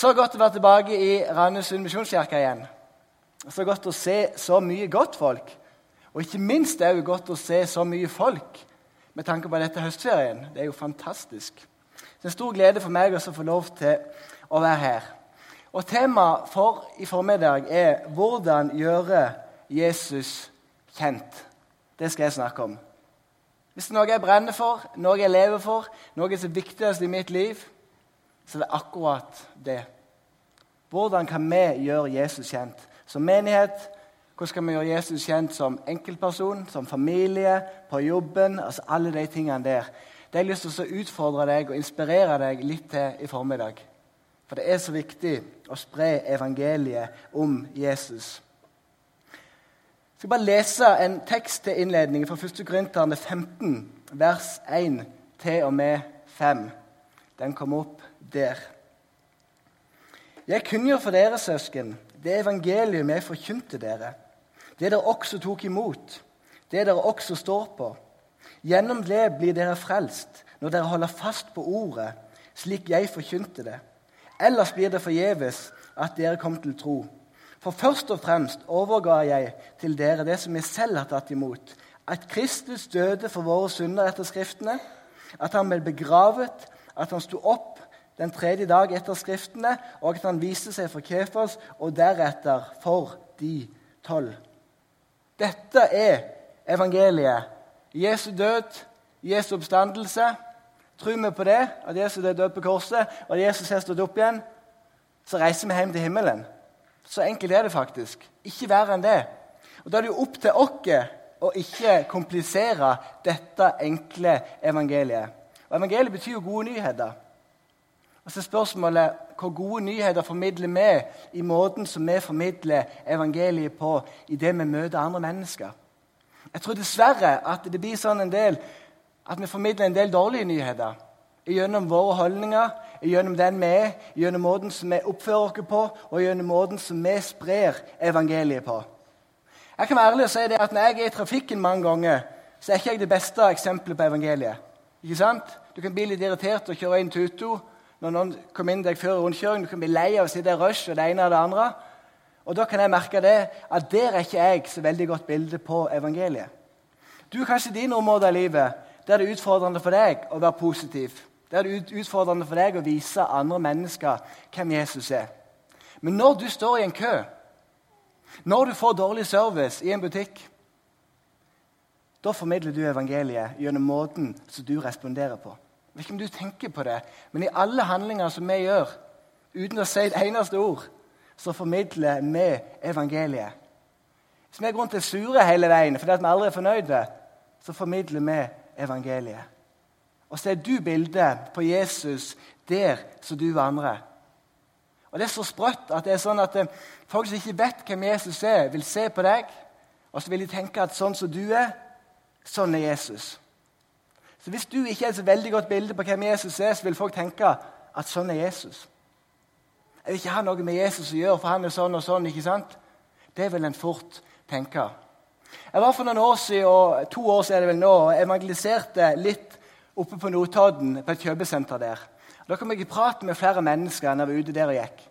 Så godt å være tilbake i Randesund misjonskirke igjen. Så godt å se så mye godt folk. Og ikke minst er det godt å se så mye folk med tanke på dette høstferien. Det er jo fantastisk. Det er en stor glede for meg også å få lov til å være her. Og Temaet for i formiddag er 'Hvordan gjøre Jesus kjent'. Det skal jeg snakke om. Hvis det er noe jeg brenner for, noe jeg lever for, noe som er viktigst i mitt liv, så er det akkurat det. Hvordan kan vi gjøre Jesus kjent? Som menighet, hvordan skal vi gjøre Jesus kjent som enkeltperson, som familie, på jobben? altså Alle de tingene der. Det har jeg lyst til å utfordre deg og inspirere deg litt til i formiddag. For det er så viktig å spre evangeliet om Jesus. Jeg skal bare lese en tekst til innledningen fra 1. Korinterne 15, vers 1 til og med 5. Den kom opp der. Jeg kunngjør for dere, søsken, det evangelium jeg forkynte dere, det dere også tok imot, det dere også står på. Gjennom det blir dere frelst, når dere holder fast på ordet, slik jeg forkynte det. Ellers blir det forgjeves at dere kom til tro. For først og fremst overga jeg til dere det som jeg selv har tatt imot, at Kristus døde for våre synder etter Skriftene, at han ble begravet, at han sto opp den tredje dag etter Skriftene, og at han viste seg for Kefas og deretter for de tolv. Dette er evangeliet. Jesu død, Jesu oppstandelse. Tror vi på det, at Jesus er død på korset, og at Jesus har stått opp igjen, så reiser vi hjem til himmelen. Så enkelt er det faktisk. Ikke verre enn det. Og Da er det jo opp til oss å ikke komplisere dette enkle evangeliet. Og Evangeliet betyr jo gode nyheter. Og så er spørsmålet hvor gode nyheter formidler vi i måten som vi formidler evangeliet på i det vi møter andre mennesker. Jeg tror dessverre at det blir sånn en del at vi formidler en del dårlige nyheter gjennom våre holdninger, gjennom den vi er, gjennom måten som vi oppfører oss på, og gjennom måten som vi sprer evangeliet på. Jeg kan være ærlig og si det at Når jeg er i trafikken mange ganger, så er ikke jeg det beste eksempelet på evangeliet. Ikke sant? Du kan bli litt irritert og kjøre inn tuto når noen kommer inn deg før rundkjøringen. Du kan bli lei av å sitte i rush og det ene og det andre. Og Da kan jeg merke det, at der er ikke jeg så veldig godt bilde på evangeliet. Du er kanskje din område av livet der det er utfordrende for deg å være positiv. Der er det utfordrende for deg å vise andre mennesker hvem Jesus er. Men når du står i en kø, når du får dårlig service i en butikk, da formidler du evangeliet gjennom måten som du responderer på. Jeg vet ikke om du tenker på det, men i alle handlinger som vi gjør, uten å si et eneste ord, så formidler vi evangeliet. Hvis vi er grunn til sure hele veien fordi vi aldri er fornøyde, så formidler vi evangeliet. Og så er du bildet på Jesus der som du vandrer. Og Det er så sprøtt at det er sånn at eh, folk som ikke vet hvem Jesus er, vil se på deg, og så vil de tenke at sånn som du er, sånn er Jesus. Så Hvis du ikke er et så veldig godt bilde på hvem Jesus er, så vil folk tenke at sånn er Jesus. Jeg vil ikke ha noe med Jesus å gjøre, for han er sånn og sånn. ikke sant? Det vil en fort tenke. Jeg var for noen år siden, to år siden er det vel nå, og evangeliserte litt oppe på Notodden, på et kjøpesenter der. Da kom jeg i prat med flere mennesker når jeg var ute der og gikk.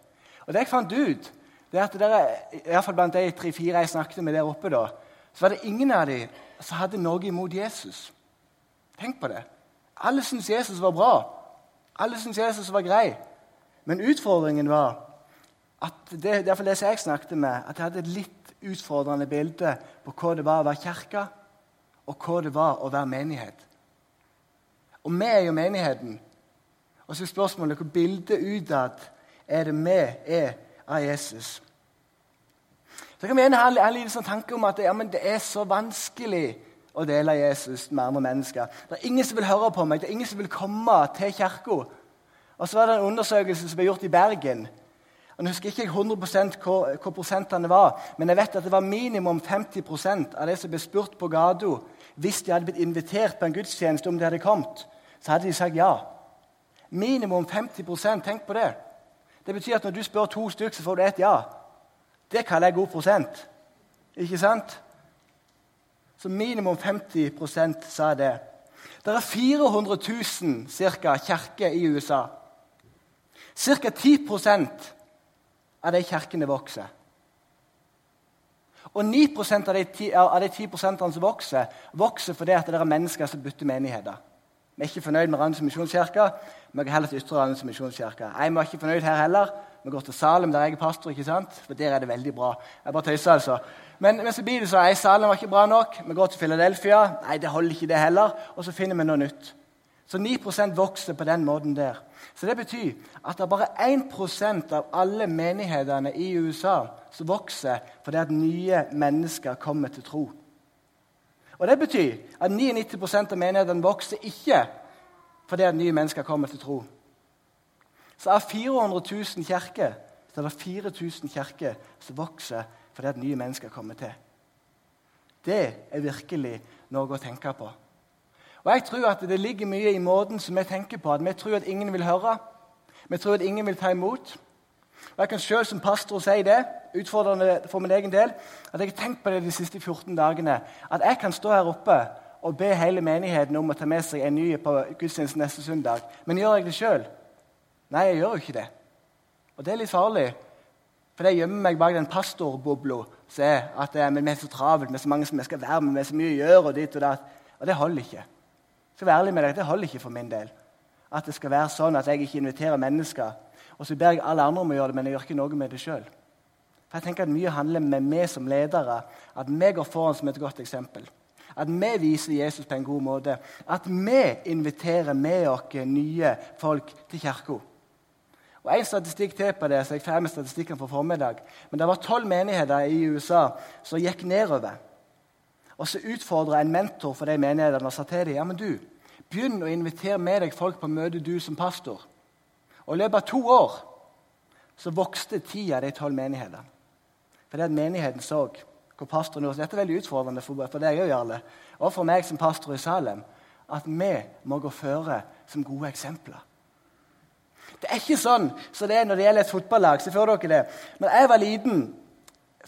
Og det jeg fant ut, det er at der, i hvert fall blant de tre-fire jeg snakket med der oppe, da, så var det ingen av dem som hadde noe imot Jesus. Tenk på det. Alle syntes Jesus var bra. Alle syntes Jesus var grei. Men utfordringen var at det, det, det jeg snakket med, at jeg hadde et litt utfordrende bilde på hva det var å være kirke, og hva det var å være menighet. Og vi er jo menigheten. Og så er spørsmålet hvor bildet utad er det vi er av Jesus. Så kan vi gjerne ha en liten sånn tanke om at ja, det er så vanskelig å dele Jesus med andre mennesker. Det er ingen som vil høre på meg, det er ingen som vil komme til kirka. Og så var det en undersøkelse som ble gjort i Bergen. Og Jeg husker ikke 100 hvor, hvor prosentene var, men jeg vet at det var minimum 50 av de som ble spurt på gata hvis de hadde blitt invitert på en gudstjeneste, om de hadde kommet, så hadde de sagt ja. Minimum 50% Tenk på det. Det betyr at når du spør to stykker, så får du ett ja. Det kaller jeg god prosent. Ikke sant? Så minimum 50 sa det. Det er 400 000 cirka, kirker i USA. Ca. 10% av de kirkene vokser. Og 9% av de 10, av de 10% som vokser, vokser fordi det er mennesker som bytter menigheter. Vi er ikke fornøyd med Randens misjonskirke. Vi går heller til Ytre Randens misjonskirke. Jeg er ikke fornøyd her heller. Vi går til Salem, der jeg er pastor, ikke sant? for der er det veldig bra. Jeg bare tøyser, altså. Men, så blir det så, Salen var ikke bra nok. Vi går til Philadelphia. Nei, det holder ikke, det heller. Og så finner vi noe nytt. Så 9% vokser på den måten der. Så Det betyr at det er bare 1 av alle menighetene i USA som vokser fordi at nye mennesker kommer til tro. Og Det betyr at 99% av menighetene vokser ikke fordi at nye mennesker kommer til tro. Så av 400 000 kirker så er det 4000 kirker som vokser fordi at nye mennesker kommer til. Det er virkelig noe å tenke på. Og jeg tror at Det ligger mye i måten som vi tenker på. At Vi tror at ingen vil høre. Vi tror at ingen vil ta imot. Og Jeg kan selv som pastor si det, utfordrende for min egen del, at jeg har tenkt på det de siste 14 dagene. At jeg kan stå her oppe og be hele menigheten om å ta med seg en ny på gudstjenesten neste søndag. Men gjør jeg det sjøl? Nei, jeg gjør jo ikke det. Og det er litt farlig. For det gjemmer meg bak den pastorbobla. At er, vi er så travelt, med så mange som vi skal være med, vi er så mye å gjøre. Og dit og datt. Og det holder ikke skal være ærlig med deg, Det holder ikke for min del. At det skal være sånn at jeg ikke inviterer mennesker. Og så ber jeg alle andre om å gjøre det, men jeg gjør ikke noe med det sjøl. Jeg tenker at Mye handler med meg som ledere. At vi går foran som et godt eksempel. At vi viser Jesus på en god måte. At vi inviterer med oss nye folk til kirka. Og En statistikk til på det, så jeg er ferdig med statistikken for formiddag. Men det var tolv menigheter i USA som gikk nedover. Og så utfordra en mentor for de menighetene og sa til dem ja, men du, begynn å invitere med deg folk på møte, du som pastor. Og I løpet av to år så vokste ti av de tolv menighetene. Fordi at menigheten så hvor pastoren gjorde. Dette er veldig utfordrende for, for deg òg, Jarle, og for meg som pastor i Salem, at vi må gå føre som gode eksempler. Det er ikke sånn som det er når det gjelder et fotballag. så får dere det. Når jeg var liten,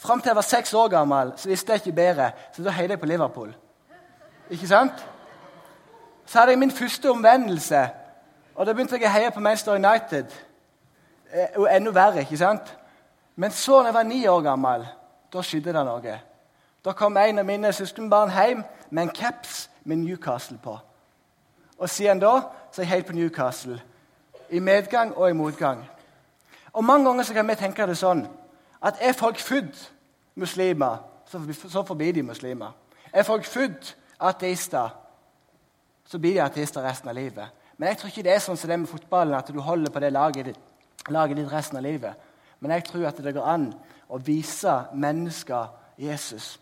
Fram til jeg var seks år gammel, så visste jeg ikke bedre, så da heide jeg på Liverpool. Ikke sant? Så hadde jeg min første omvendelse, og da begynte jeg å heie på Manchester United. Eh, og enda verre, ikke sant? Men så, da jeg var ni år gammel, da skjedde det noe. Da kom en av mine søskenbarn hjem med en caps med Newcastle på. Og siden da så er jeg helt på Newcastle. I medgang og i motgang. Og Mange ganger kan vi tenke det sånn at er folk født muslimer, så forblir de muslimer. Er folk født ateister, så blir de ateister resten av livet. Men jeg tror ikke det er sånn som det med fotballen, at du holder på det laget ditt, laget ditt resten av livet. Men jeg tror at det går an å vise mennesker Jesus.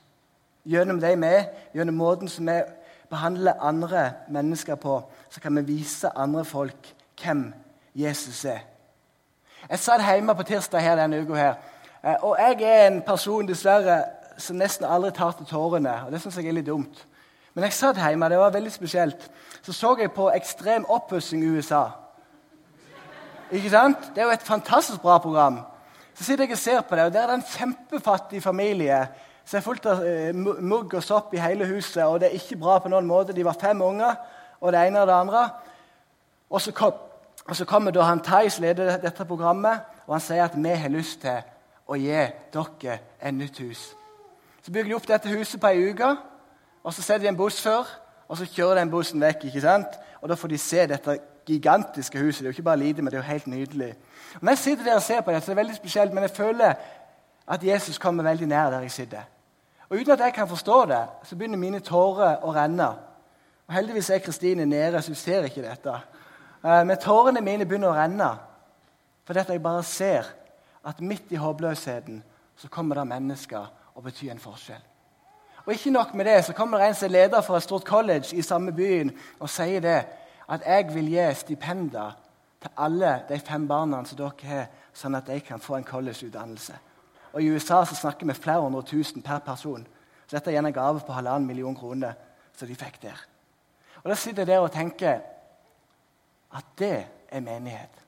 Gjennom det vi er, gjennom måten som vi behandler andre mennesker på, så kan vi vise andre folk hvem Jesus er. Jeg satt hjemme på tirsdag her denne uka Eh, og jeg er en person dessverre som nesten aldri tar til tårene. og Det syns jeg er litt dumt. Men jeg satt hjemme, det var veldig spesielt. Så så jeg på Ekstrem oppussing i USA. Ikke sant? Det er jo et fantastisk bra program. Så sitter jeg og ser på det, og Der er det en kjempefattig familie Så er fullt av eh, mugg og sopp i hele huset. og Det er ikke bra på noen måte. De var fem unger, og det ene og det andre. Og så, kom, og så kommer da han Theis, leder dette programmet, og han sier at vi har lyst til å gi dere et nytt hus. Så bygger de opp dette huset på ei uke, og så setter de en buss før. Og så kjører den bussen vekk, ikke sant? og da får de se dette gigantiske huset. Det er jo ikke bare lite, men det er jo helt nydelig. Og når jeg sitter der og ser på det, så er det veldig spesielt, men jeg føler at Jesus kommer veldig nær der jeg sitter. Og Uten at jeg kan forstå det, så begynner mine tårer å renne. Og Heldigvis er Kristine nede, så hun ser ikke dette. Eh, men tårene mine begynner å renne fordi jeg bare ser at midt i håpløsheten så kommer det mennesker og betyr en forskjell. Og ikke nok med det, så kommer det en som er leder for et stort college i samme byen og sier det at jeg vil gi stipender til alle de fem barna som dere har, sånn at de kan få en collegeutdannelse. Og I USA så snakker vi flere hundre tusen per person. Så dette er en gave på halvannen million kroner som de fikk der. Og Da sitter jeg der og tenker at det er menighet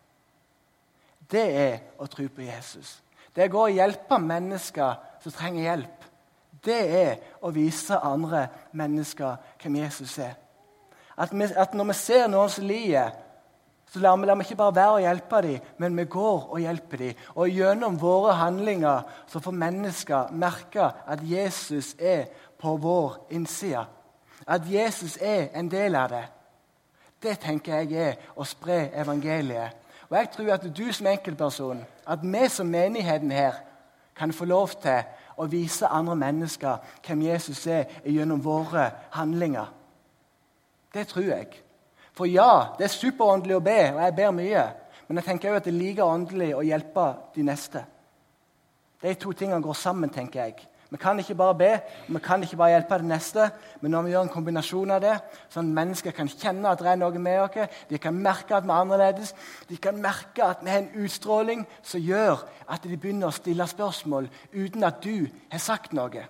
det er å tro på Jesus. Det er å hjelpe mennesker som trenger hjelp. Det er å vise andre mennesker hvem Jesus er. At, vi, at når vi ser noen som lider, så lar vi, lar vi ikke bare være å hjelpe dem, men vi går og hjelper dem. Og gjennom våre handlinger så får mennesker merke at Jesus er på vår innside. At Jesus er en del av det. Det tenker jeg er å spre evangeliet. Og jeg tror at du som enkeltperson, at vi som menigheten her, kan få lov til å vise andre mennesker hvem Jesus er gjennom våre handlinger. Det tror jeg. For ja, det er superåndelig å be, og jeg ber mye. Men jeg tenker også at det er like åndelig å hjelpe de neste. De to tingene går sammen, tenker jeg. Vi kan ikke bare be, og vi kan ikke bare hjelpe det neste, men når vi gjør en kombinasjon av det, sånn at mennesker kan kjenne at det er noe med oss, de kan merke at vi er annerledes, de kan merke at vi har en utstråling som gjør at de begynner å stille spørsmål uten at du har sagt noe.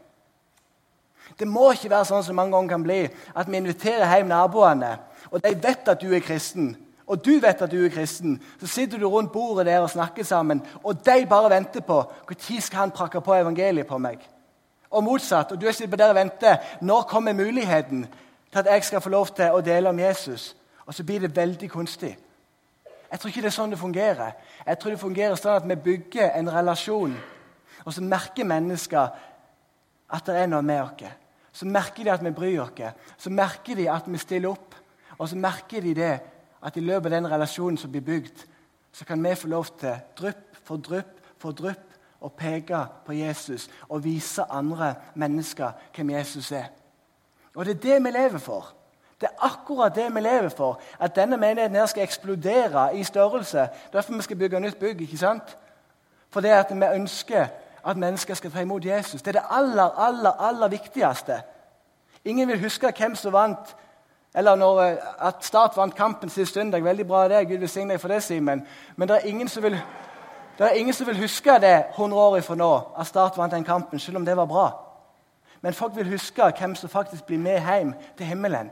Det må ikke være sånn som mange ganger kan bli, at vi inviterer hjem naboene, og de vet at du er kristen. Og du vet at du er kristen, så sitter du rundt bordet der og snakker sammen, og de bare venter på når skal han prakke på evangeliet på meg. Og motsatt. Og du sitter der og venter. Når kommer muligheten til at jeg skal få lov til å dele om Jesus? Og så blir det veldig kunstig. Jeg tror ikke det er sånn det fungerer. Jeg tror det fungerer sånn at vi bygger en relasjon, og så merker mennesker at det er noe med oss. Så merker de at vi bryr oss. Så merker de at vi stiller opp. Og så merker de det at i løpet av den relasjonen som blir bygd, så kan vi få lov til drypp for drypp for drypp å peke på Jesus og vise andre mennesker hvem Jesus er. Og det er det vi lever for. Det er akkurat det vi lever for. At denne menigheten her skal eksplodere i størrelse. Derfor vi skal bygge nytt bygg. ikke sant? For det at vi ønsker at mennesker skal ta imot Jesus. Det er det aller, aller, aller viktigste. Ingen vil huske hvem som vant eller når, eh, at Start vant kampen sist søndag. Veldig bra det. Gud velsigne deg for det, Simen. Men det er ingen som vil det er ingen som vil huske det 100 år ifra nå, at Start vant den kampen, selv om det var bra. Men folk vil huske hvem som faktisk blir med hjem til himmelen.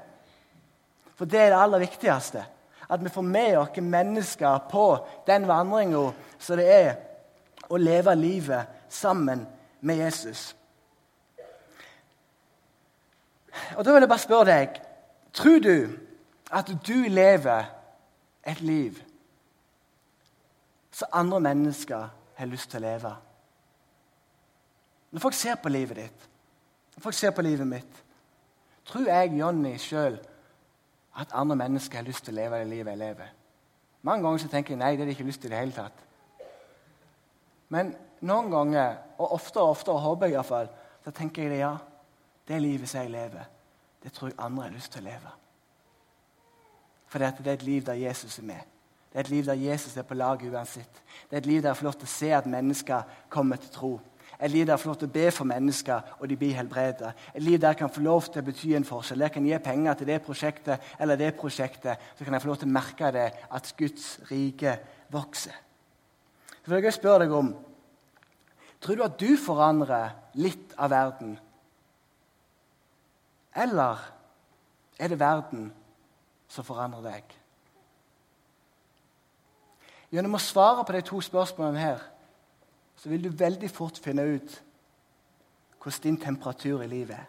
For det er det aller viktigste. At vi får med oss mennesker på den vandringa som det er å leve livet sammen med Jesus. Og Da vil jeg bare spørre deg Tror du at du lever et liv som andre mennesker har lyst til å leve. Når folk ser på livet ditt, når folk ser på livet mitt, tror jeg Jonny sjøl at andre mennesker har lyst til å leve det livet jeg lever. Mange ganger så tenker jeg nei, det har de ikke lyst til i det hele tatt. Men noen ganger, og oftere og oftere, håper jeg iallfall, så tenker jeg det ja. Det livet som jeg lever, det tror jeg andre har lyst til å leve. For det er et liv der Jesus er med. Det er et liv der Jesus er på lag uansett. Det er et liv der jeg får lov til å se at mennesker kommer til tro. Et liv der jeg får lov til å be for mennesker, og de blir helbredet. Et liv der jeg kan få lov til å bety en forskjell. Jeg kan gi penger til det prosjektet eller det prosjektet. Så kan jeg få lov til å merke det, at Guds rike vokser. Så vil jeg spørre deg om Tror du at du forandrer litt av verden? Eller er det verden som forandrer deg? Gjennom å svare på de to spørsmålene her så vil du veldig fort finne ut hvordan din temperatur i livet er.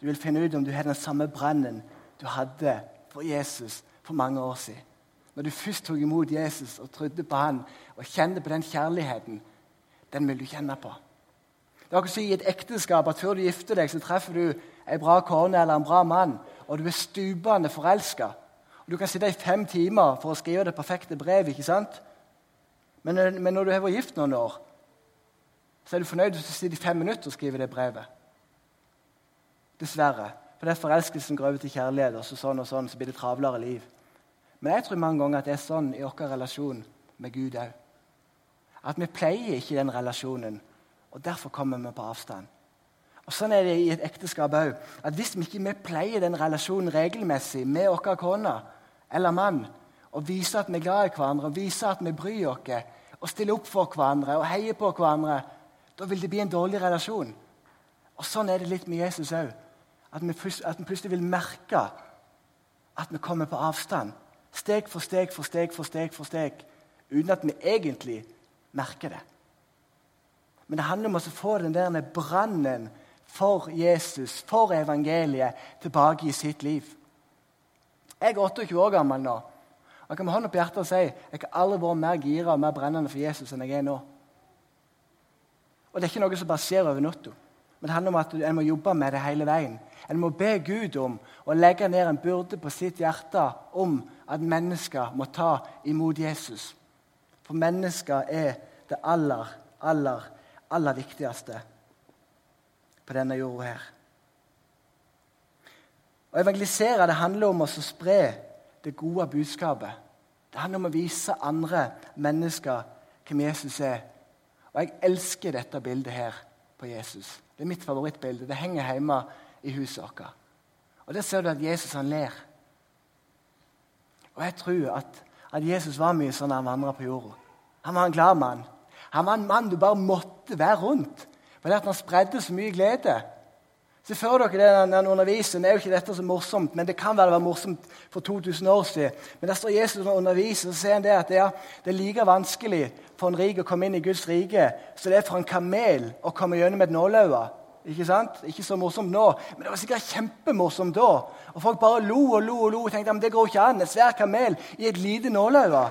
Du vil finne ut om du har den samme brannen du hadde for Jesus for mange år siden. Når du først tok imot Jesus og trodde på han og kjente på den kjærligheten, den vil du kjenne på. Det er akkurat som i et ekteskap at Før du gifter deg, så treffer du en bra kone eller en bra mann, og du er stupende forelska. Du kan sitte i fem timer for å skrive det perfekte brevet. ikke sant? Men, men når du har vært gift noen år, så er du fornøyd hvis du sitter i fem minutter og skriver det brevet. Dessverre. For det er forelskelsen går over til kjærlighet, og så sånn og sånn, så blir det travlere liv. Men jeg tror mange ganger at det er sånn i vår relasjon med Gud òg. At vi pleier ikke den relasjonen, og derfor kommer vi på avstand. Og Sånn er det i et ekteskap òg. Hvis vi ikke pleier den relasjonen regelmessig med vår kone, eller mann og vise at vi er glad i hverandre og vise at vi bryr oss og stiller opp for hverandre og heier på hverandre, da vil det bli en dårlig relasjon. Og Sånn er det litt med Jesus òg. At, at, vi plutselig vil merke at vi kommer på avstand. Steg for steg for steg for steg, for steg, uten at vi egentlig merker det. Men det handler om å få den der brannen for Jesus, for evangeliet, tilbake i sitt liv. Jeg er 28 år gammel nå. Jeg kan med hånden på hjertet og si jeg har aldri vært mer gira og mer brennende for Jesus enn jeg er nå. Og Det er ikke noe som bare skjer over natta, men det handler om at en må jobbe med det hele veien. En må be Gud om å legge ned en byrde på sitt hjerte om at mennesker må ta imot Jesus. For mennesker er det aller, aller, aller viktigste på denne jorda her. Å evangelisere det handler om å spre det gode budskapet. Det handler om å vise andre mennesker hvem Jesus er. Og jeg elsker dette bildet her på Jesus. Det er mitt favorittbilde. Det henger hjemme i huset vårt. Og Der ser du at Jesus han ler. Og jeg tror at, at Jesus var mye sånn da han vandra på jorda. Han var en glad mann. Han var en mann du bare måtte være rundt. For det at han spredde så mye glede. Se for dere det når han underviser. Det er jo ikke dette så morsomt, men det kan være det var morsomt for 2000 år siden. Men der står Jesus og underviser, og så sier han det at det er, det er like vanskelig for en rik å komme inn i Guds rike så det er for en kamel å komme gjennom et nåløye. Ikke sant? Ikke så morsomt nå, men det var sikkert kjempemorsomt da. Og Folk bare lo og lo og lo og tenkte at det går ikke an. En svær kamel i et lite nåløye.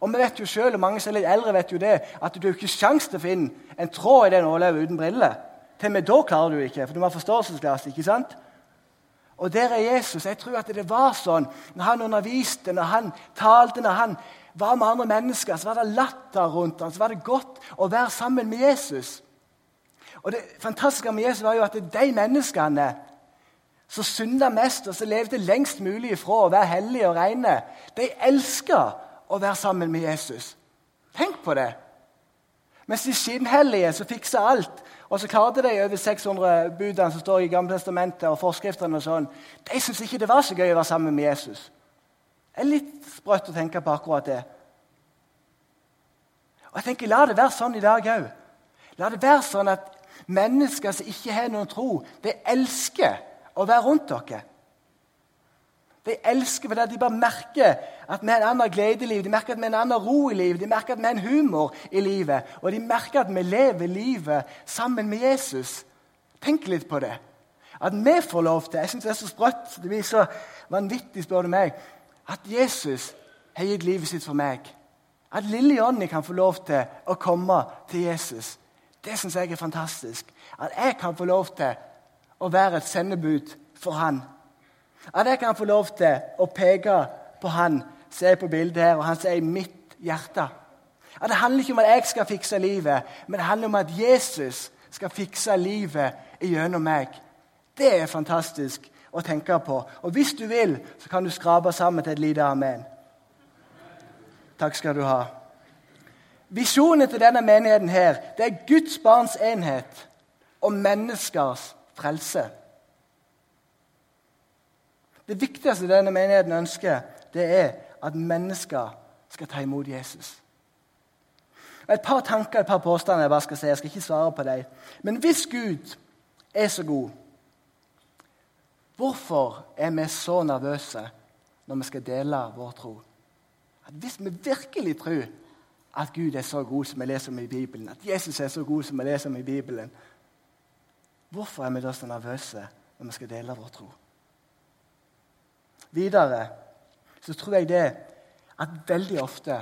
Og vi vet jo selv, og mange som er litt eldre, vet jo det, at du har ikke sjanse til å finne en tråd i det nåløyet uten briller. Til med da klarer du ikke, for du må ha forståelsesglass. ikke sant? Og der er Jesus. Jeg tror at det var sånn når han underviste, når han talte, når han var med andre mennesker, så var det latter rundt ham, så var det godt å være sammen med Jesus. Og Det fantastiske med Jesus var jo at de menneskene som synda mest, og som levde lengst mulig ifra å være hellige og rene, de elska å være sammen med Jesus. Tenk på det! Mens de skinnhellige som fiksa alt, og så klarte de over 600 budene som står i Gamle Testamentet og forskriftene, og sånn, de syntes ikke det var så gøy å være sammen med Jesus. Det er litt sprøtt å tenke på akkurat det. Og jeg tenker, La det være sånn i dag òg. La det være sånn at Mennesker som ikke har noen tro, de elsker å være rundt dere. De elsker fordi de bare merker at vi har en annen glede i livet, de merker at vi har en annen ro i livet, de merker at vi har en humor i livet, og de merker at vi lever livet sammen med Jesus. Tenk litt på det. At vi får lov til Jeg synes det er så sprøtt, det blir så vanvittig, spør du meg, at Jesus har gitt livet sitt for meg. At lille Jonny kan få lov til å komme til Jesus. Det syns jeg er fantastisk. At jeg kan få lov til å være et sendebud for han. At jeg kan få lov til å peke på han, som er på bildet her, og han som er i 'mitt hjerte'. At Det handler ikke om at jeg skal fikse livet, men det handler om at Jesus skal fikse livet gjennom meg. Det er fantastisk å tenke på. Og hvis du vil, så kan du skrape sammen til et lite amen. Takk skal du ha. Visjonen til denne menigheten her, det er Guds barns enhet og menneskers frelse. Det viktigste denne menigheten ønsker, det er at mennesker skal ta imot Jesus. Et par tanker et par påstander jeg bare skal si. Jeg skal ikke svare på dem. Men hvis Gud er så god, hvorfor er vi så nervøse når vi skal dele vår tro? At hvis vi virkelig tror at Gud er så god som vi leser om i Bibelen, at Jesus er så god som vi leser om i Bibelen, hvorfor er vi da så nervøse når vi skal dele vår tro? Videre så tror jeg det at veldig ofte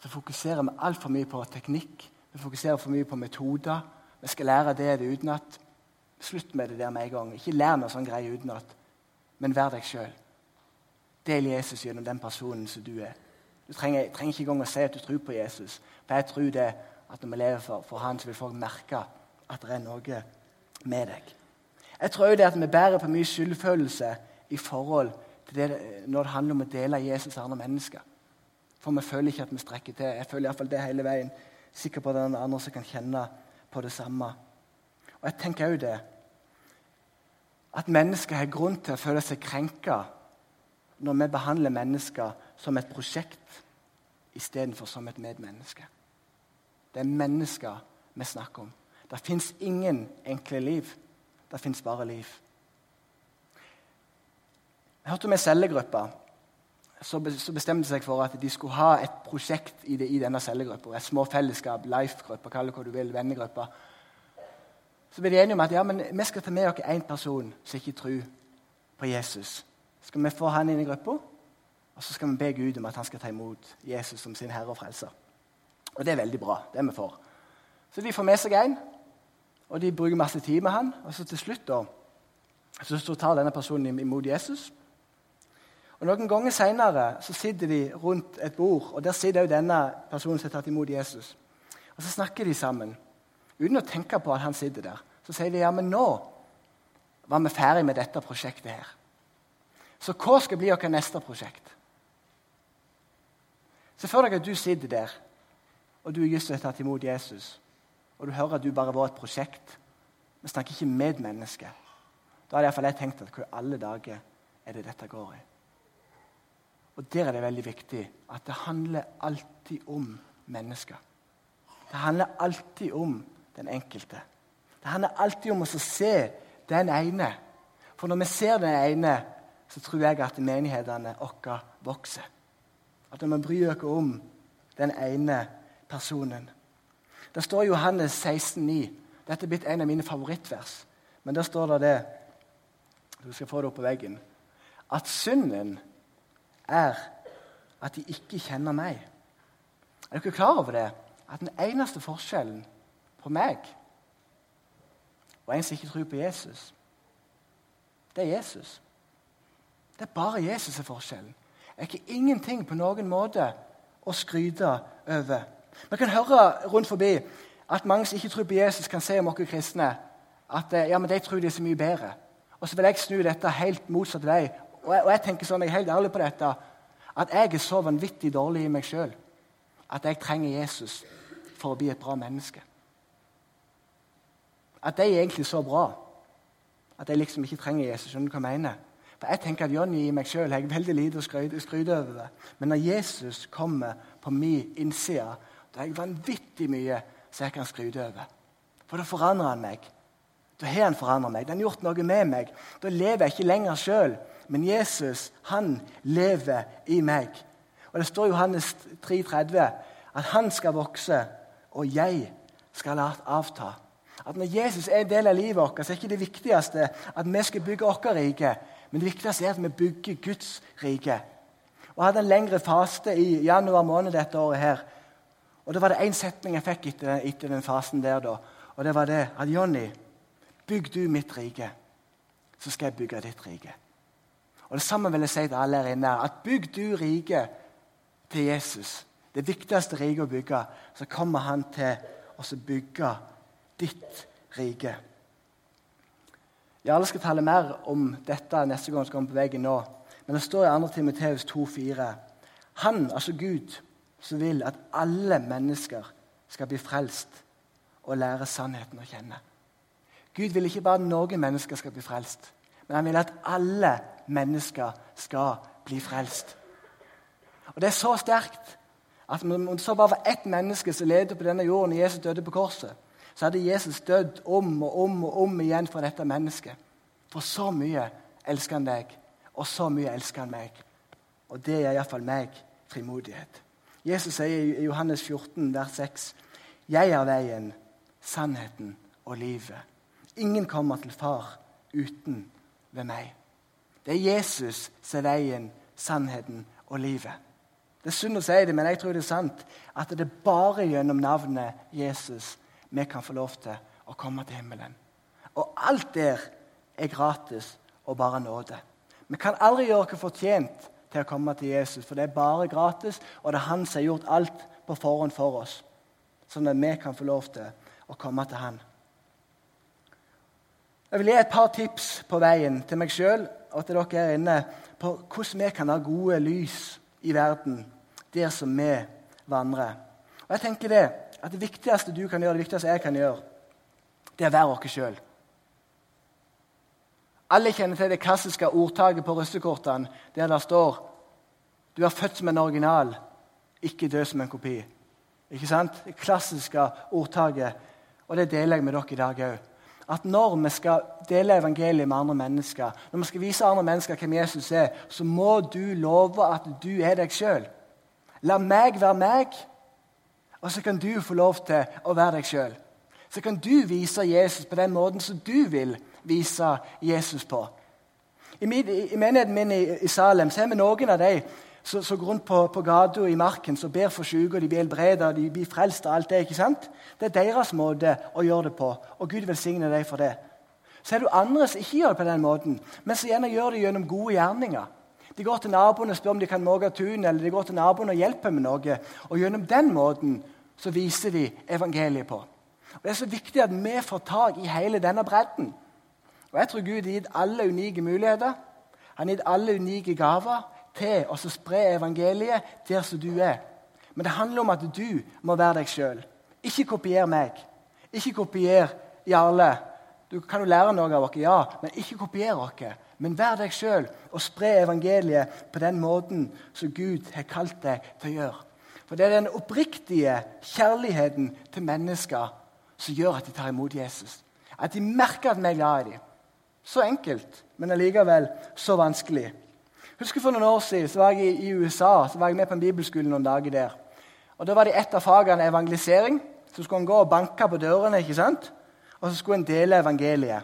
så fokuserer vi altfor mye på teknikk. Vi fokuserer for mye på metoder. Vi skal lære det det utenat. Slutt med det der med en gang. Ikke lær noe sånn greie utenat, men vær deg sjøl. Del Jesus gjennom den personen som du er. Du trenger, trenger, ikke engang å si at du tror på Jesus. For jeg tror det at når vi lever for, for Han, så vil folk merke at det er noe med deg. Jeg tror det at vi bærer på mye skyldfølelse i forhold til det, når det handler om å dele Jesus til andre mennesker. For vi føler ikke at vi strekker til. Jeg føler iallfall det hele veien. Sikker på at det er andre som kan kjenne på det samme. Og jeg tenker òg det at mennesker har grunn til å føle seg krenka når vi behandler mennesker som et prosjekt istedenfor som et medmenneske. Det er mennesker vi snakker om. Det fins ingen enkle liv. Det fins bare liv. Jeg hørte om ei cellegruppe så bestemte seg for at de skulle ha et prosjekt i, det, i denne cellegruppa. Et små fellesskap, life-gruppe, kall det hva du vil, vennegruppa. Så ble de enige om at ja, men vi skal ta med oss én person som ikke tror på Jesus. Skal vi få han inn i gruppa? Og så skal vi be Gud om at han skal ta imot Jesus som sin herre og frelser. Og det er veldig bra. det er vi for. Så de får med seg en, og de bruker masse tid med han. Og så til slutt da, så tar denne personen imot Jesus. Og Noen ganger seinere sitter de rundt et bord, og der sitter også denne personen som har tatt imot Jesus. Og Så snakker de sammen uten å tenke på at han sitter der. Så sier de ja, men nå var vi ferdig med dette prosjektet her. Så hva skal bli vårt neste prosjekt? Se for deg at du sitter der, og du er just har tatt imot Jesus. Og du hører at du bare var et prosjekt. Vi snakker ikke med mennesker. Da hadde jeg tenkt at hva i alle dager er det dette går i? Og Der er det veldig viktig at det handler alltid om mennesker. Det handler alltid om den enkelte. Det handler alltid om å se den ene. For når vi ser den ene, så tror jeg at menighetene våre vokser. At vi bryr oss om den ene personen. Det står Johannes 16,9. Dette er blitt en av mine favorittvers. Men der står det det Du skal få det opp på veggen. At synden er at de ikke kjenner meg. Er dere klar over det? At den eneste forskjellen på meg og en som ikke tror på Jesus, det er Jesus. Det er bare Jesus er forskjellen. Det er ikke ingenting på noen måte å skryte over. Vi kan høre rundt forbi at mange som ikke tror på Jesus, kan si om oss kristne at eh, ja, men de tror de er så mye bedre. Og så vil jeg snu dette helt motsatt vei. Og jeg, og jeg tenker sånn, jeg er helt ærlig på dette, at jeg er så vanvittig dårlig i meg sjøl at jeg trenger Jesus for å bli et bra menneske. At jeg er egentlig så bra at jeg liksom ikke trenger Jesus. Skjønner du hva jeg mener? For Jeg tenker at Johnny i meg sjøl har veldig lite å skryte, over. det. Men når Jesus kommer på min innside, da har jeg vanvittig mye som jeg kan skryte over. For da forandrer han meg. Da har han forandret meg. Den har gjort noe med meg. Da lever jeg ikke lenger sjøl, men Jesus, han lever i meg. Og Det står i Johannes 3,30 at han skal vokse, og jeg skal avta. At Når Jesus er en del av livet vårt, så er ikke det viktigste at vi skal bygge vårt rike, men det viktigste er at vi bygger Guds rike. Og Jeg hadde en lengre faste i januar måned dette året. her. Og Det var det én setning jeg fikk etter, etter, den fasen der. da. Og det var det at Jonny, bygg du mitt rike, så skal jeg bygge ditt rike. Og Det samme vil jeg si til alle her inne. At bygg du riket til Jesus, det viktigste riket å bygge, så kommer han til å bygge ditt rike. Ja, Alle skal tale mer om dette neste gang vi skal på veggen nå. Men det står i 2. Timoteus 2,4.: Han, altså Gud, som vil at alle mennesker skal bli frelst og lære sannheten å kjenne. Gud vil ikke bare at noen mennesker skal bli frelst, men han vil at alle mennesker skal bli frelst. Og Det er så sterkt at om det så bare var ett menneske som levde på denne jorden, når Jesus døde på korset, så hadde Jesus dødd om og om og om igjen for dette mennesket. For så mye elsker han deg, og så mye elsker han meg. Og det gir iallfall meg frimodighet. Jesus sier i Johannes 14, vers 6.: Jeg er veien, sannheten og livet. Ingen kommer til Far uten ved meg. Det er Jesus som er veien, sannheten og livet. Det er synd å si det, men jeg tror det er sant at det er bare gjennom navnet Jesus vi kan få lov til å komme til himmelen. Og alt der er gratis og bare nåde. Vi kan aldri gjøre oss fortjent til å komme til Jesus, for det er bare gratis, og det er han som har gjort alt på forhånd for oss, sånn at vi kan få lov til å komme til han. Jeg vil gi et par tips på veien til meg sjøl og til dere her inne på hvordan vi kan ha gode lys i verden der som vi vandrer. Og jeg tenker det, at Det viktigste du kan gjøre, det viktigste jeg kan gjøre, det er å være oss sjøl. Alle kjenner til det klassiske ordtaket på russekortene der det står du er født som en original, ikke død som en kopi. Ikke sant? Det klassiske ordtaket. Og det deler jeg med dere i dag òg. At når vi skal dele evangeliet med andre mennesker, når vi skal vise andre mennesker hvem Jesus er, så må du love at du er deg sjøl. La meg være meg, og så kan du få lov til å være deg sjøl. Så kan du vise Jesus på den måten som du vil vise Jesus på. I, menigheten min i, Salem så er vi noen av de som går rundt på, på gata i marken, som ber for syke, og de blir helbredet, de blir frelst og alt det. ikke sant? Det er deres måte å gjøre det på, og Gud velsigner deg for det. Så er det andre som ikke gjør det på den måten, men som gjerne gjør det gjennom gode gjerninger. De går til naboen og spør om de kan måke tun, eller de går til naboen og hjelper med noe. Og gjennom den måten så viser de evangeliet på. Og Det er så viktig at vi får tak i hele denne bredden. Og Jeg tror Gud har gitt alle unike muligheter. Han har gitt alle unike gaver til å spre evangeliet der som du er. Men det handler om at du må være deg sjøl. Ikke kopier meg. Ikke kopier Jarle. Du kan jo lære noe av oss, ja, men ikke kopier oss. Men vær deg sjøl og spre evangeliet på den måten som Gud har kalt deg til å gjøre. For det er den oppriktige kjærligheten til mennesker som gjør at de tar imot Jesus. At de merker at vi er glad i dem. Så enkelt, men allikevel så vanskelig. Husker For noen år siden så var jeg i, USA så var jeg med på en bibelskole noen dager der. Og Da var det et av fagene evangelisering. Så skulle en gå og banke på dørene. ikke sant? Og så skulle en dele evangeliet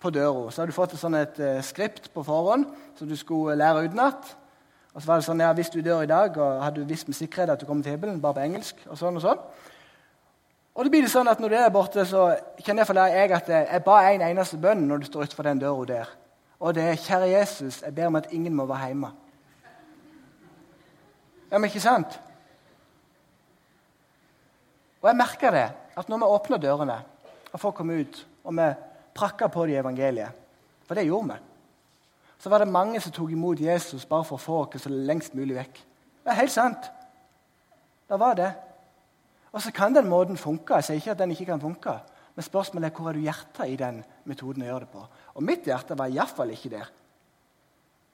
på døra. Så hadde du fått et, sånn et uh, skript på forhånd som du skulle lære utenat. Og så var det sånn, ja, Hvis du dør i dag, og hadde du visst med sikkerhet at du kommer til himmelen, bare på engelsk, og sånn og sånn. Og det blir det sånn at Når du er der borte, så kjenner jeg for jeg at jeg ba en eneste bønn når du står utenfor den døra der. Og det er 'Kjære Jesus, jeg ber om at ingen må være hjemme'. Ja, men ikke sant? Og jeg merker det, at når vi åpner dørene, og folk komme ut, og vi prakker på de evangeliet For det gjorde vi. Så var det mange som tok imot Jesus bare for å få oss lengst mulig vekk. Det er helt sant. Det var det. Og så kan den måten funke. Jeg sier ikke at den ikke kan funke. Men spørsmålet er hvor er du hjertet i den metoden å gjøre det på. Og mitt hjerte var iallfall ikke der.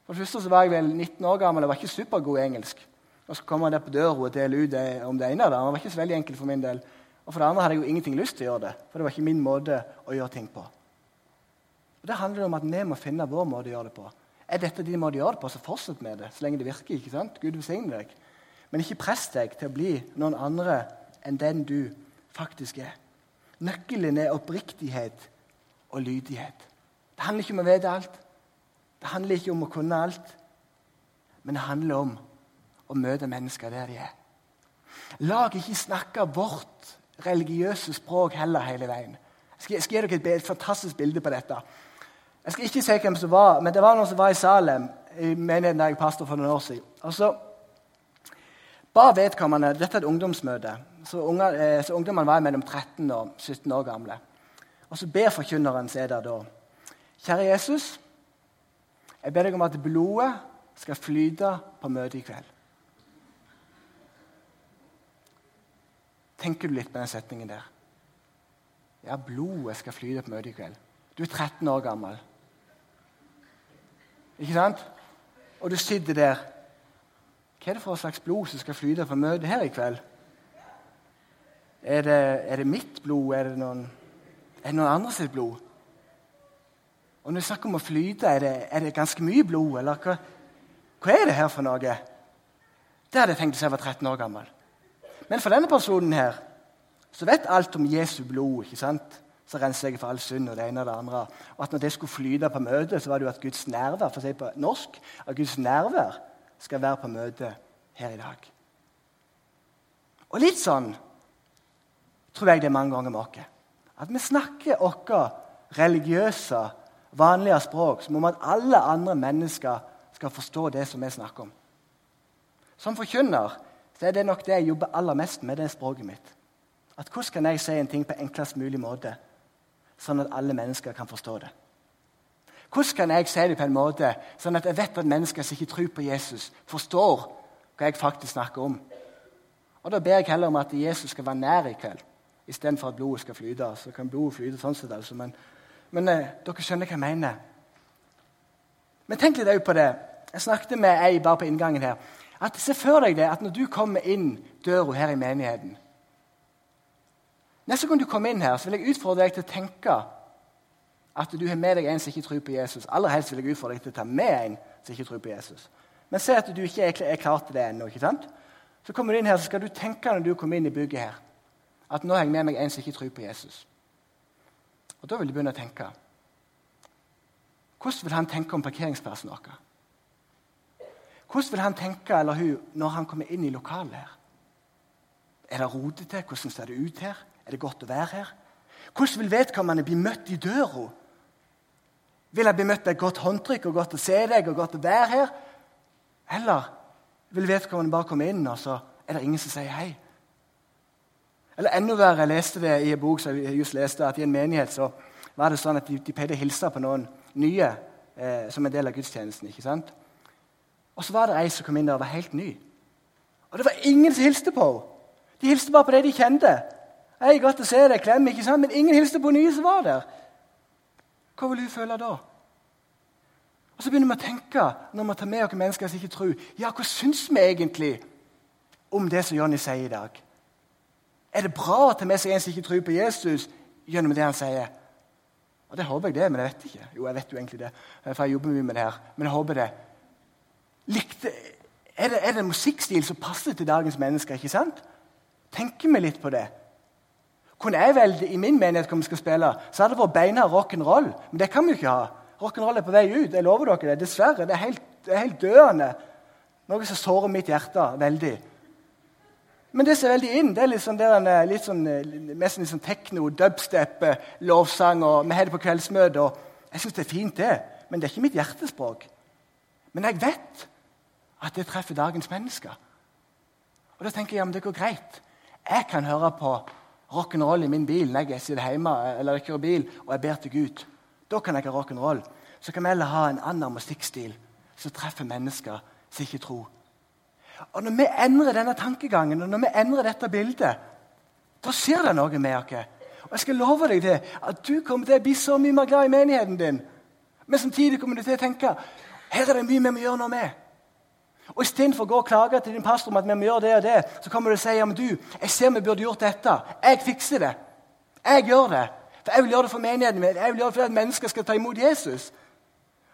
For det første så var jeg vel 19 år gammel og var ikke supergod i engelsk. Og så kommer der på døra og deler ut om det ene. Da. Det var ikke så veldig enkelt for min del. Og for det andre hadde jeg jo ingenting lyst til å gjøre det. For det var ikke min måte å gjøre ting på. Og Det handler om at vi må finne vår måte å gjøre det på. Er dette din måte å gjøre det på, så fortsett med det så lenge det virker. ikke sant? Gud velsigne deg. Men ikke press deg til å bli noen andre enn den du faktisk er. Nøkkelen er oppriktighet og lydighet. Det handler ikke om å vite alt. Det handler ikke om å kunne alt. Men det handler om å møte mennesker der de er. La ikke snakke vårt religiøse språk heller hele veien. Jeg skal, gi dere et, et, fantastisk bilde på dette. Jeg skal ikke si hvem som var, men det var noen som var i Salem i menigheten der jeg pastor for noen år siden. Og så ba vedkommende Dette er et ungdomsmøte. Så, unge, eh, så ungdommene var mellom 13 og 17 år gamle. Og så ber forkynneren seg der da. Kjære Jesus, jeg ber deg om at blodet skal flyte på møtet i kveld. Tenker du litt på den setningen der? Ja, blodet skal flyte på møtet i kveld. Du er 13 år gammel. Ikke sant? Og du sitter der. Hva er det for slags blod som skal flyte på møtet her i kveld? Er det, er det mitt blod? Er det noen, er det noen andre sitt blod? Og når vi snakker om å flyte, er det, er det ganske mye blod? Eller hva, hva, er det her for noe? Det hadde jeg tenkt hvis jeg var 13 år gammel. Men for denne personen her så vet alt om Jesu blod. ikke sant? Så renser jeg for all synd og det ene og det andre. Og at når det skulle flyte på møtet, så var det jo at Guds nærvær for å si på norsk, at Guds nærvær skal være på møtet her i dag. Og litt sånn tror jeg det er mange ganger med oss. At vi snakker vårt religiøse, vanlige språk som om at alle andre mennesker skal forstå det som vi snakker om. Som forkynner så er det nok det jeg jobber aller mest med, det språket mitt. At Hvordan kan jeg si en ting på enklest mulig måte, sånn at alle mennesker kan forstå det? Hvordan kan jeg si det på en måte sånn at jeg vet at mennesker som ikke tror på Jesus, forstår hva jeg faktisk snakker om? Og Da ber jeg heller om at Jesus skal være nær i kveld, istedenfor at blodet skal flyte. Så kan blodet flyte sånn sett, altså. Men, men eh, dere skjønner hva jeg mener. Men tenk litt på det. Jeg snakket med ei bare på inngangen her. At Se for deg det at når du kommer inn døra her i menigheten Neste gang du kommer inn her, så vil jeg utfordre deg til å tenke at du har med deg en som ikke tror på Jesus. Aller helst vil jeg utfordre deg til å ta med en som ikke tror på Jesus. Men se at du ikke er klar til det ennå. ikke sant? Så kommer du inn her, så skal du tenke når du kommer inn i bygget her, at nå har jeg med meg en som ikke tror på Jesus. Og Da vil du begynne å tenke. Hvordan vil han tenke om parkeringsplassen vår? Hvordan vil han tenke eller hun når han kommer inn i lokalet her? Er det rotete? Hvordan ser det ut her? Er det godt å være her? Hvordan vil vedkommende bli møtt i døra? Vil jeg bli møtt med et godt håndtrykk og godt å se deg og godt å være her? Eller vil vedkommende bare komme inn, og så er det ingen som sier hei? Eller enda verre, jeg leste det i en bok som jeg just leste, at i en menighet så var det sånn at de, de pleide å hilse på noen nye eh, som en del av gudstjenesten. ikke sant? Og så var det ei som kom inn der og var helt ny. Og det var ingen som hilste på henne. De hilste bare på det de kjente. Hei, godt å se deg, klem, ikke sant? Men ingen hilste på nye som var der. Hva vil hun føle da? Og Så begynner vi å tenke når vi tar med oss mennesker som ikke tror. Ja, hva syns vi egentlig om det som Jonny sier i dag? Er det bra å ta med seg en som ikke tror på Jesus, gjennom det han sier? Og Det håper jeg det, men jeg vet ikke. Jo, jeg vet jo egentlig det, for jeg jobber mye med det her. Men jeg håper det. Likte, er, det er det en musikkstil som passer til dagens mennesker? ikke sant? Tenker vi litt på det? Kunne jeg velge i min menighet hva vi skal spille, så hadde det vært beina rock'n'roll. Men det kan vi jo ikke ha. Rock'n'roll er på vei ut. jeg lover dere det. Dessverre. Det er helt, det er helt døende. Noe som sårer mitt hjerte veldig. Men det som er veldig inn, det er liksom der, litt sånn, mest litt sånn tekno, dubstep, lovsang. og Vi har det på kveldsmøte. og Jeg syns det er fint, det. Men det er ikke mitt hjertespråk. Men jeg vet at det treffer dagens mennesker. Og da tenker jeg ja, men det går greit. Jeg kan høre på rock'n'roll i min bil når jeg sitter hjemme eller jeg kjører bil og jeg ber til Gud. Da kan jeg ha rock'n'roll. Så kan vi heller ha en annen musikkstil som treffer mennesker som ikke tror. Og Når vi endrer denne tankegangen og når vi endrer dette bildet, da skjer det noe med oss. Og jeg skal love deg det, at du kommer til å bli så mye mer glad i menigheten din. Men samtidig kommer du til å tenke her er det mye vi må gjøre noe med. Og Istedenfor å gå og klage til din pastor om at vi må gjøre det og det, så kommer du og sier ja, men du, jeg ser vi burde gjort dette. Jeg fikser det. Jeg gjør det. For Jeg vil gjøre det for menigheten min. Jeg vil gjøre det for at mennesker skal ta imot Jesus.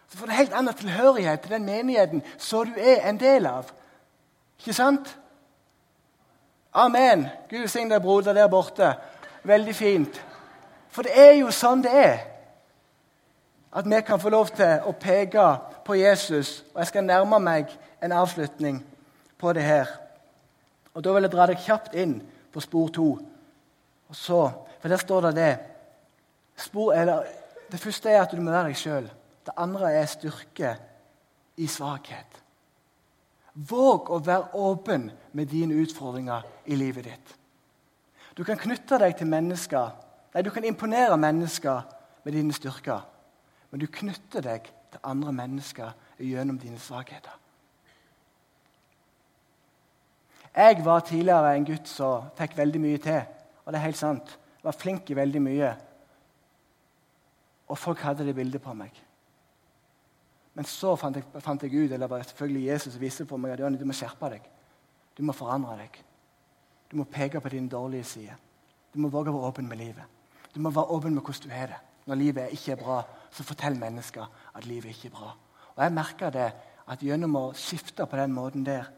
Så får du helt annen tilhørighet til den menigheten som du er en del av. Ikke sant? Amen. Gud signe deg, broder der borte. Veldig fint. For det er jo sånn det er. At vi kan få lov til å peke på Jesus. Og jeg skal nærme meg en avslutning på det her. Og Da vil jeg dra deg kjapt inn på spor to. Og så, For der står det det. Spor, eller, det første er at du må være deg sjøl. Det andre er styrke i svakhet. Våg å være åpen med dine utfordringer i livet ditt. Du kan knytte deg til mennesker, nei, du kan imponere mennesker med dine styrker. Men du knytter deg til andre mennesker gjennom dine svakheter. Jeg var tidligere en gutt som fikk veldig mye til. Og det er helt sant. Jeg var flink i veldig mye. Og folk hadde det bildet på meg. Men så fant jeg, fant jeg ut, eller var selvfølgelig Jesus viste på meg at du må skjerpe deg. Du må forandre deg. Du må peke på din dårlige side. Du må våge å være åpen med livet. Du må være åpen med hvordan du har det. Når livet ikke er bra, så fortell mennesker at livet ikke er bra. Og Jeg merker det at gjennom å skifte på den måten der,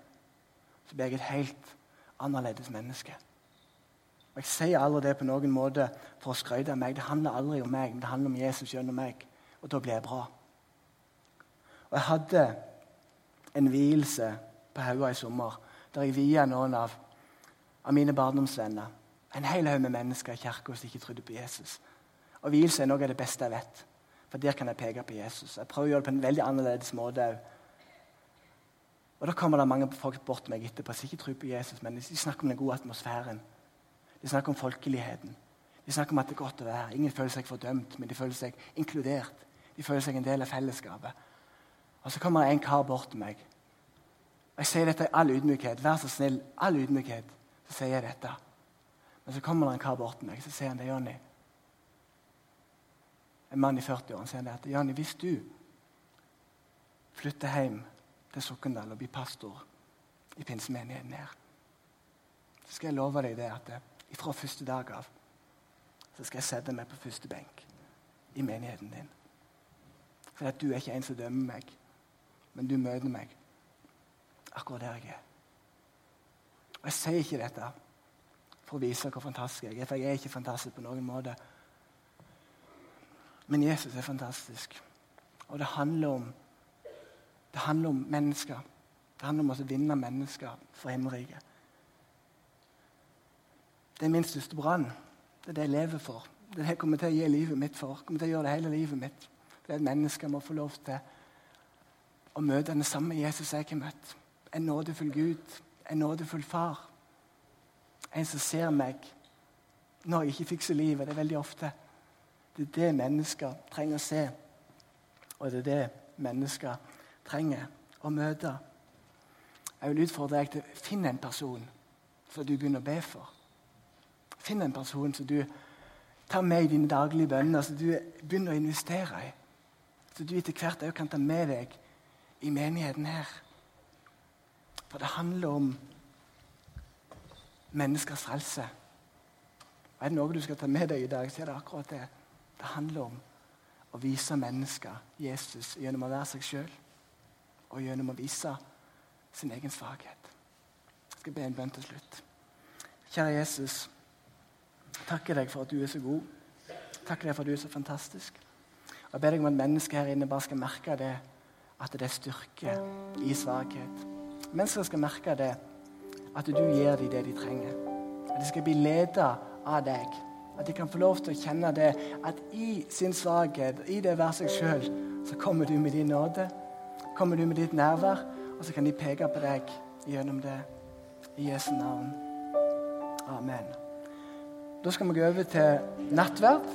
så blir jeg et helt annerledes menneske. Og Jeg sier aldri det på noen måte for å skryte av meg. Det handler aldri om meg, men det handler om Jesus gjennom meg. Og da blir jeg bra. Og Jeg hadde en vielse på Haua i sommer der jeg viet noen av, av mine barndomsvenner. En hel haug med mennesker i kirka som ikke trodde på Jesus. Og Vielse er noe av det beste jeg vet. For der kan jeg peke på Jesus. Jeg prøver å gjøre det på en veldig annerledes måte òg. Og Da kommer det mange folk bort til meg etterpå som ikke tror på Jesus, men de snakker om den gode atmosfæren. De snakker om folkeligheten. De snakker om at det er godt å være Ingen føler seg fordømt, men de føler seg inkludert. De føler seg en del av fellesskapet. Og Så kommer det en kar bort til meg. Jeg sier dette i all ydmykhet. Vær så snill, all ydmykhet, så sier jeg dette. Men så kommer det en kar bort til meg så sier han det, Jonny. En mann i 40-årene sier det at Jonny, hvis du flytter hjem til Sokndal og bli pastor i pinsemenigheten her, så skal jeg love deg det at fra første dag av så skal jeg sette meg på første benk i menigheten din. For at du er ikke en som dømmer meg, men du møter meg akkurat der jeg er. Og Jeg sier ikke dette for å vise hvor fantastisk jeg er, for jeg er ikke fantastisk på noen måte. Men Jesus er fantastisk. Og det handler om, det handler om mennesker. Det handler om å vinne mennesker for himmelriket. Det er min største brann. Det er det jeg lever for. Det er det jeg kommer til å gi livet mitt for. Jeg kommer til å gjøre det hele livet mitt. Det er at mennesker må få lov til å møte den samme Jesus jeg har møtt. En nådefull Gud, en nådefull far. En som ser meg når jeg ikke fikser livet. Det er veldig ofte. Det er det mennesker trenger å se, og det er det mennesker trenger å møte. Jeg vil utfordre deg til å finne en person som du begynner å be for. Finn en person som du tar med i dine daglige bønner, som du begynner å investere i. Så du etter hvert òg kan ta med deg i menigheten her. For det handler om menneskers frelse. Er det noe du skal ta med deg i dag, så er det akkurat det. Det handler om å vise mennesker Jesus gjennom å være seg sjøl og gjennom å vise sin egen svakhet. Jeg skal be en bønn til slutt. Kjære Jesus, takker deg for at du er så god. Takker deg for at du er så fantastisk. Og Jeg ber deg om at mennesker her inne bare skal merke det, at det er styrke i svakhet. Mennesker skal merke det, at du gir dem det de trenger. At de skal bli ledet av deg. At de kan få lov til å kjenne det, at i sin svakhet, i det å være seg sjøl, så kommer du med din nåde. Kommer du med ditt nærvær, og så kan de peke på deg gjennom det. I Jesu navn. Amen. Da skal vi gå over til nattverd.